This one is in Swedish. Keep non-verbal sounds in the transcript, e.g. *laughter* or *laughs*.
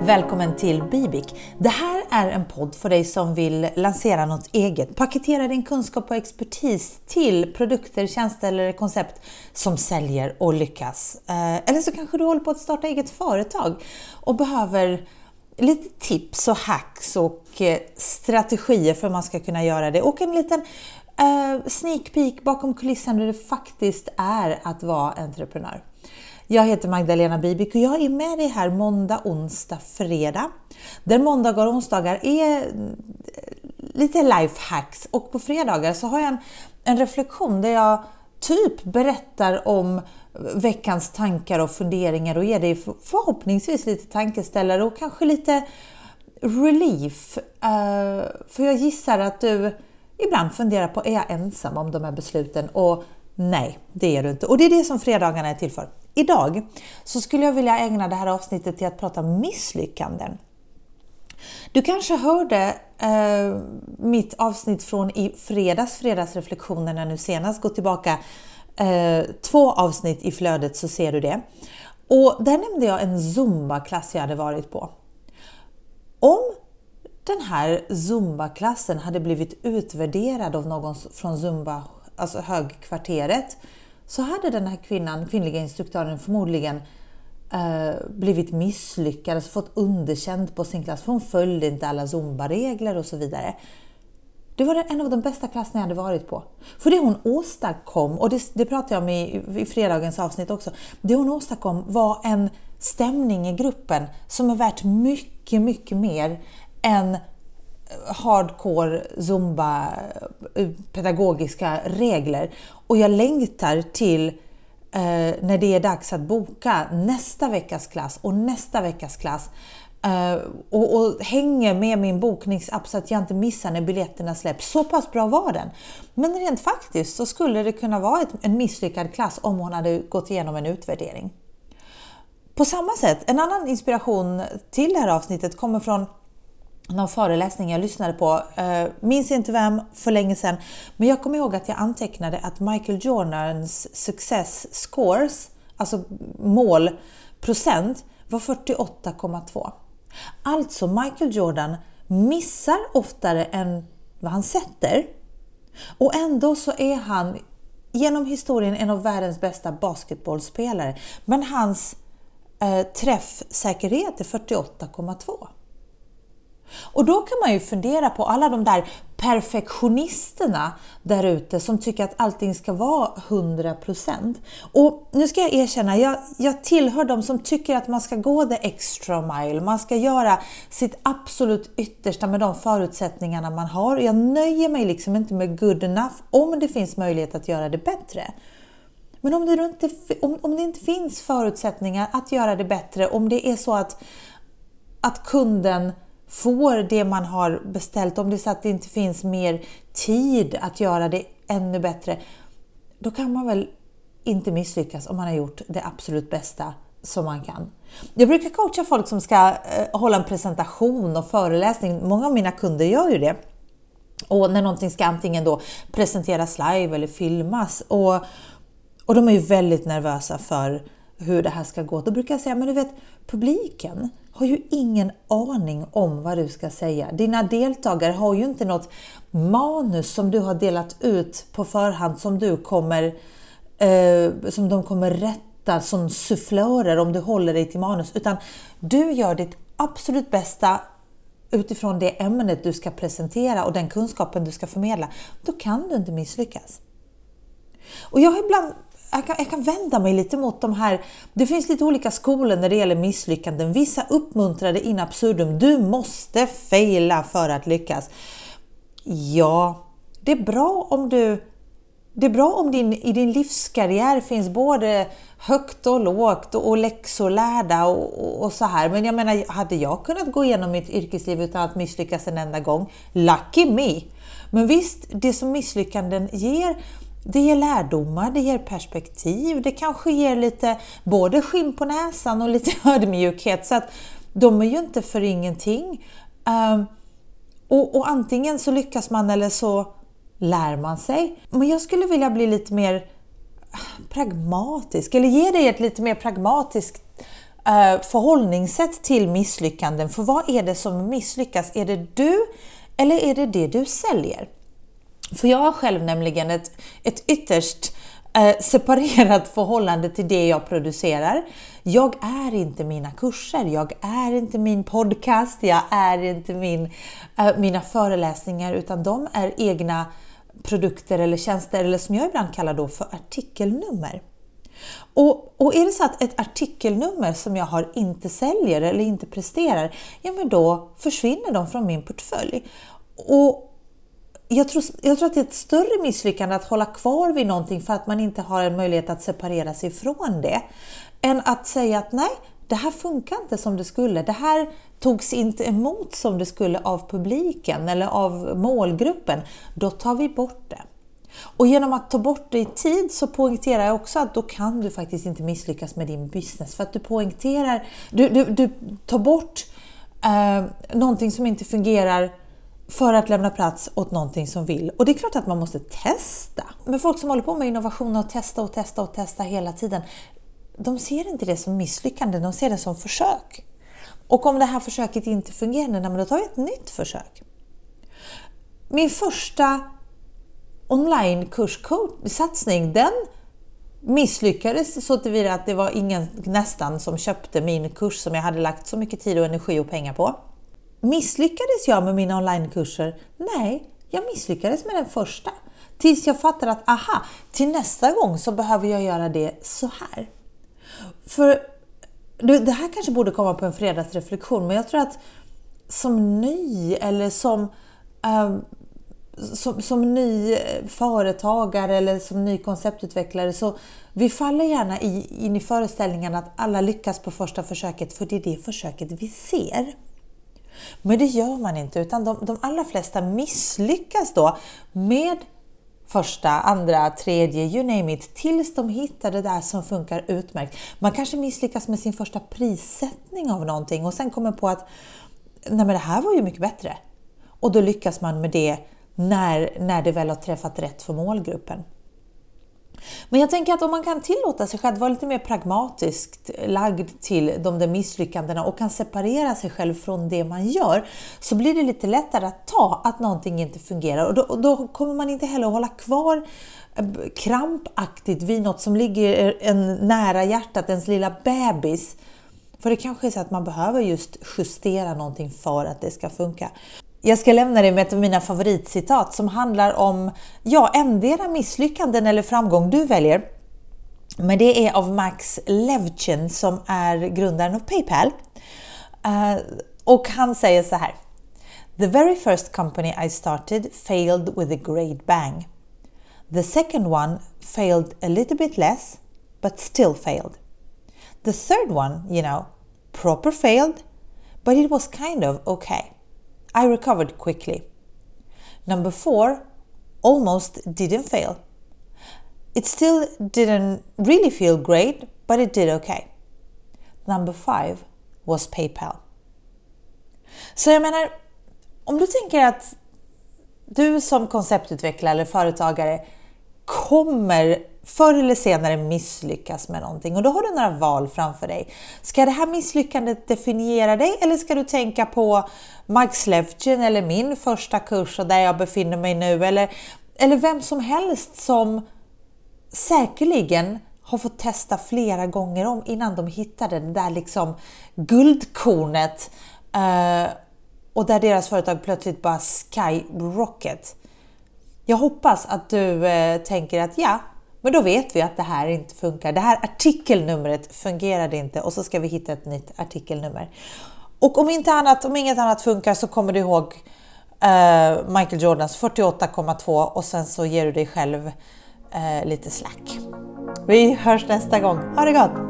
Välkommen till Bibik. Det här är en podd för dig som vill lansera något eget. Paketera din kunskap och expertis till produkter, tjänster eller koncept som säljer och lyckas. Eh, eller så kanske du håller på att starta eget företag och behöver lite tips och hacks och eh, strategier för hur man ska kunna göra det och en liten eh, sneak peek bakom kulissen hur det faktiskt är att vara entreprenör. Jag heter Magdalena Bibik och jag är med dig här måndag, onsdag, fredag. Där måndagar och onsdagar är eh, lite lifehacks och på fredagar så har jag en, en reflektion där jag typ berättar om veckans tankar och funderingar och ger dig förhoppningsvis lite tankeställare och kanske lite relief. Eh, för jag gissar att du ibland funderar på, är jag ensam om de här besluten? Och nej, det är du inte. Och det är det som fredagarna är till för. Idag så skulle jag vilja ägna det här avsnittet till att prata misslyckanden. Du kanske hörde eh, mitt avsnitt från i fredags, fredagsreflektionerna nu senast. Gå tillbaka eh, två avsnitt i flödet så ser du det. Och där nämnde jag en zumba-klass jag hade varit på. Om den här zumba-klassen hade blivit utvärderad av någon från zumba, alltså högkvarteret, så hade den här kvinnan, kvinnliga instruktören förmodligen eh, blivit misslyckad, alltså fått underkänt på sin klass för hon följde inte alla zumba-regler och så vidare. Det var en av de bästa klasserna jag hade varit på. För det hon åstadkom, och det, det pratade jag om i, i fredagens avsnitt också, det hon åstadkom var en stämning i gruppen som är värt mycket, mycket mer än hardcore zumba eh, pedagogiska regler. Och jag längtar till eh, när det är dags att boka nästa veckas klass och nästa veckas klass. eh, och, och, hänger med min bokningsapp så att jag inte missar när biljetterna släpps. Så pass bra var den. Men rent faktiskt så skulle det kunna vara ett, en misslyckad klass om hon hade gått igenom en utvärdering. På samma sätt, en annan inspiration till det här avsnittet kommer från någon föreläsning jag lyssnade på, eh, minns inte vem, för länge sedan, men jag kommer ihåg att jag antecknade att Michael Jordans success scores, alltså målprocent, var 48,2. Alltså Michael Jordan missar oftare än vad han sätter. Och ändå så är han genom historien en av världens bästa basketbollspelare. Men hans eh, träffsäkerhet är 48,2. Och då kan man ju fundera på alla de där perfektionisterna där ute som tycker att allting ska vara 100%. Och nu ska jag erkänna, jag, jag tillhör de som tycker att man ska gå the extra mile. Man ska göra sitt absolut yttersta med de förutsättningarna man har. Jag nöjer mig liksom inte med good enough om det finns möjlighet att göra det bättre. Men om det, inte, om, om det inte finns förutsättningar att göra det bättre, om det är så att, att kunden får det man har beställt, om det är så att det inte finns mer tid att göra det ännu bättre, då kan man väl inte misslyckas om man har gjort det absolut bästa som man kan. Jag brukar coacha folk som ska eh, hålla en presentation och föreläsning. Många av mina kunder gör ju det. Och när någonting ska antingen då presenteras live eller filmas. Och, och de är ju väldigt nervösa för hur det här ska gå. Då brukar jag säga, men du vet, publiken har ju ingen aning om vad du ska säga. Dina deltagare har ju inte något manus som du har delat ut på förhand som, du kommer, eh, som de kommer rätta som sufflörer om du håller dig till manus. Utan du gör ditt absolut bästa utifrån det ämnet du ska presentera och den kunskapen du ska förmedla. Då kan du inte misslyckas. Och jag har ibland jag kan, jag kan vända mig lite mot de här, det finns lite olika skolor när det gäller misslyckanden. Vissa uppmuntrar det in absurdum. Du måste fejla för att lyckas. Ja, det är bra om du det är bra om din, i din livskarriär finns både högt och lågt och, och läxor lärda och, och, och, så här. Men jag menar, hade jag kunnat gå igenom mitt yrkesliv utan att misslyckas en enda gång? Lucky me! Men visst, det som misslyckanden ger det ger lärdomar, det ger perspektiv, det kanske ger lite både skinn på näsan och lite *laughs* ödmjukhet. Så att de är ju inte för ingenting. Ehm, och, och, antingen så lyckas man eller så lär man sig. Men jag skulle vilja bli lite mer ah, pragmatisk, eller ge dig ett lite mer pragmatiskt eh, förhållningssätt till misslyckanden. För vad är det som misslyckas? Är det du eller är det det du säljer? För jag har själv nämligen ett, ett ytterst eh, separerat *laughs* förhållande till det jag producerar. Jag är inte mina kurser, jag är inte min podcast, jag är inte min, eh, mina föreläsningar utan de är egna produkter eller tjänster eller som jag ibland kallar då för artikelnummer. Och, och, är det så att ett artikelnummer som jag har inte säljer eller inte presterar, ja men då försvinner de från min portfölj. Och jag tror, jag tror att det är ett större misslyckande att hålla kvar vid någonting för att man inte har en möjlighet att separera sig från det, än att säga att nej, det här funkar inte som det skulle. Det här togs inte emot som det skulle av publiken eller av målgruppen. Då tar vi bort det. Och genom att ta bort det i tid så poängterar jag också att då kan du faktiskt inte misslyckas med din business. För att du poängterar, du, du, du tar bort eh, någonting som inte fungerar för att lämna plats åt någonting som vill. Och det är klart att man måste testa. Men folk som håller på med innovation och testa och testa och testa hela tiden, de ser inte det som misslyckande, de ser det som försök. Och om det här försöket inte fungerar, då tar vi ett nytt försök. Min första online-kurssatsning, den misslyckades så tillvida att det var ingen nästan som köpte min kurs som jag hade lagt så mycket tid och energi och pengar på. Misslyckades jag med mina onlinekurser? Nej, jag misslyckades med den första. Tills jag fattade att aha, till nästa gång så behöver jag göra det så här. För det här kanske borde komma på en fredagsreflektion, men jag tror att som ny eller som, ehm, som, som, ny företagare eller som ny konceptutvecklare så vi faller gärna in i föreställningen att alla lyckas på första försöket för det är det försöket vi ser. Men det gör man inte utan de, de allra flesta misslyckas då med första, andra, tredje, you name it, tills de hittar det där som funkar utmärkt. Man kanske misslyckas med sin första prissättning av någonting och sen kommer på att nej men det här var ju mycket bättre. Och då lyckas man med det när, när det väl har träffat rätt för målgruppen. Men jag tänker att om man kan tillåta sig själv vara lite mer pragmatiskt lagd till de där misslyckandena och kan separera sig själv från det man gör så blir det lite lättare att ta att någonting inte fungerar och då, och då kommer man inte heller att hålla kvar eh, krampaktigt vid något som ligger en nära hjärtat, ens lilla bebis. För det kanske är så att man behöver just justera någonting för att det ska funka. Jag ska lämna dig med ett av mina favoritcitat som handlar om, ja, endera misslyckanden eller framgång du väljer. Men det är av Max Levchin som är grundaren av Paypal. Uh, och han säger så här. The very first company I started failed with a great bang. The second one failed a little bit less, but still failed. The third one, you know, proper failed, but it was kind of okay. I recovered quickly. Number four, almost didn't fail. It still didn't really feel great, but it did okay. Number five was Paypal. Så jag menar, om du tänker att du som konceptutvecklare eller företagare kommer förr eller senare misslyckas med någonting och då har du några val framför dig. Ska det här misslyckandet definiera dig eller ska du tänka på Mike Slevchin eller min första kurs och där jag befinner mig nu eller, eller vem som helst som säkerligen har fått testa flera gånger om innan de hittade det där liksom guldkornet eh, och där deras företag plötsligt bara skyrocket. Jag hoppas att du eh, tänker att ja, men då vet vi att det här inte funkar. Det här artikelnumret fungerade inte och så ska vi hitta ett nytt artikelnummer. Och om, inte annat, om inget annat funkar så kommer du ihåg eh, Michael Jordans 48,2 och sen så ger du dig själv eh, lite slack. Vi hörs nästa gång. Ha det gott!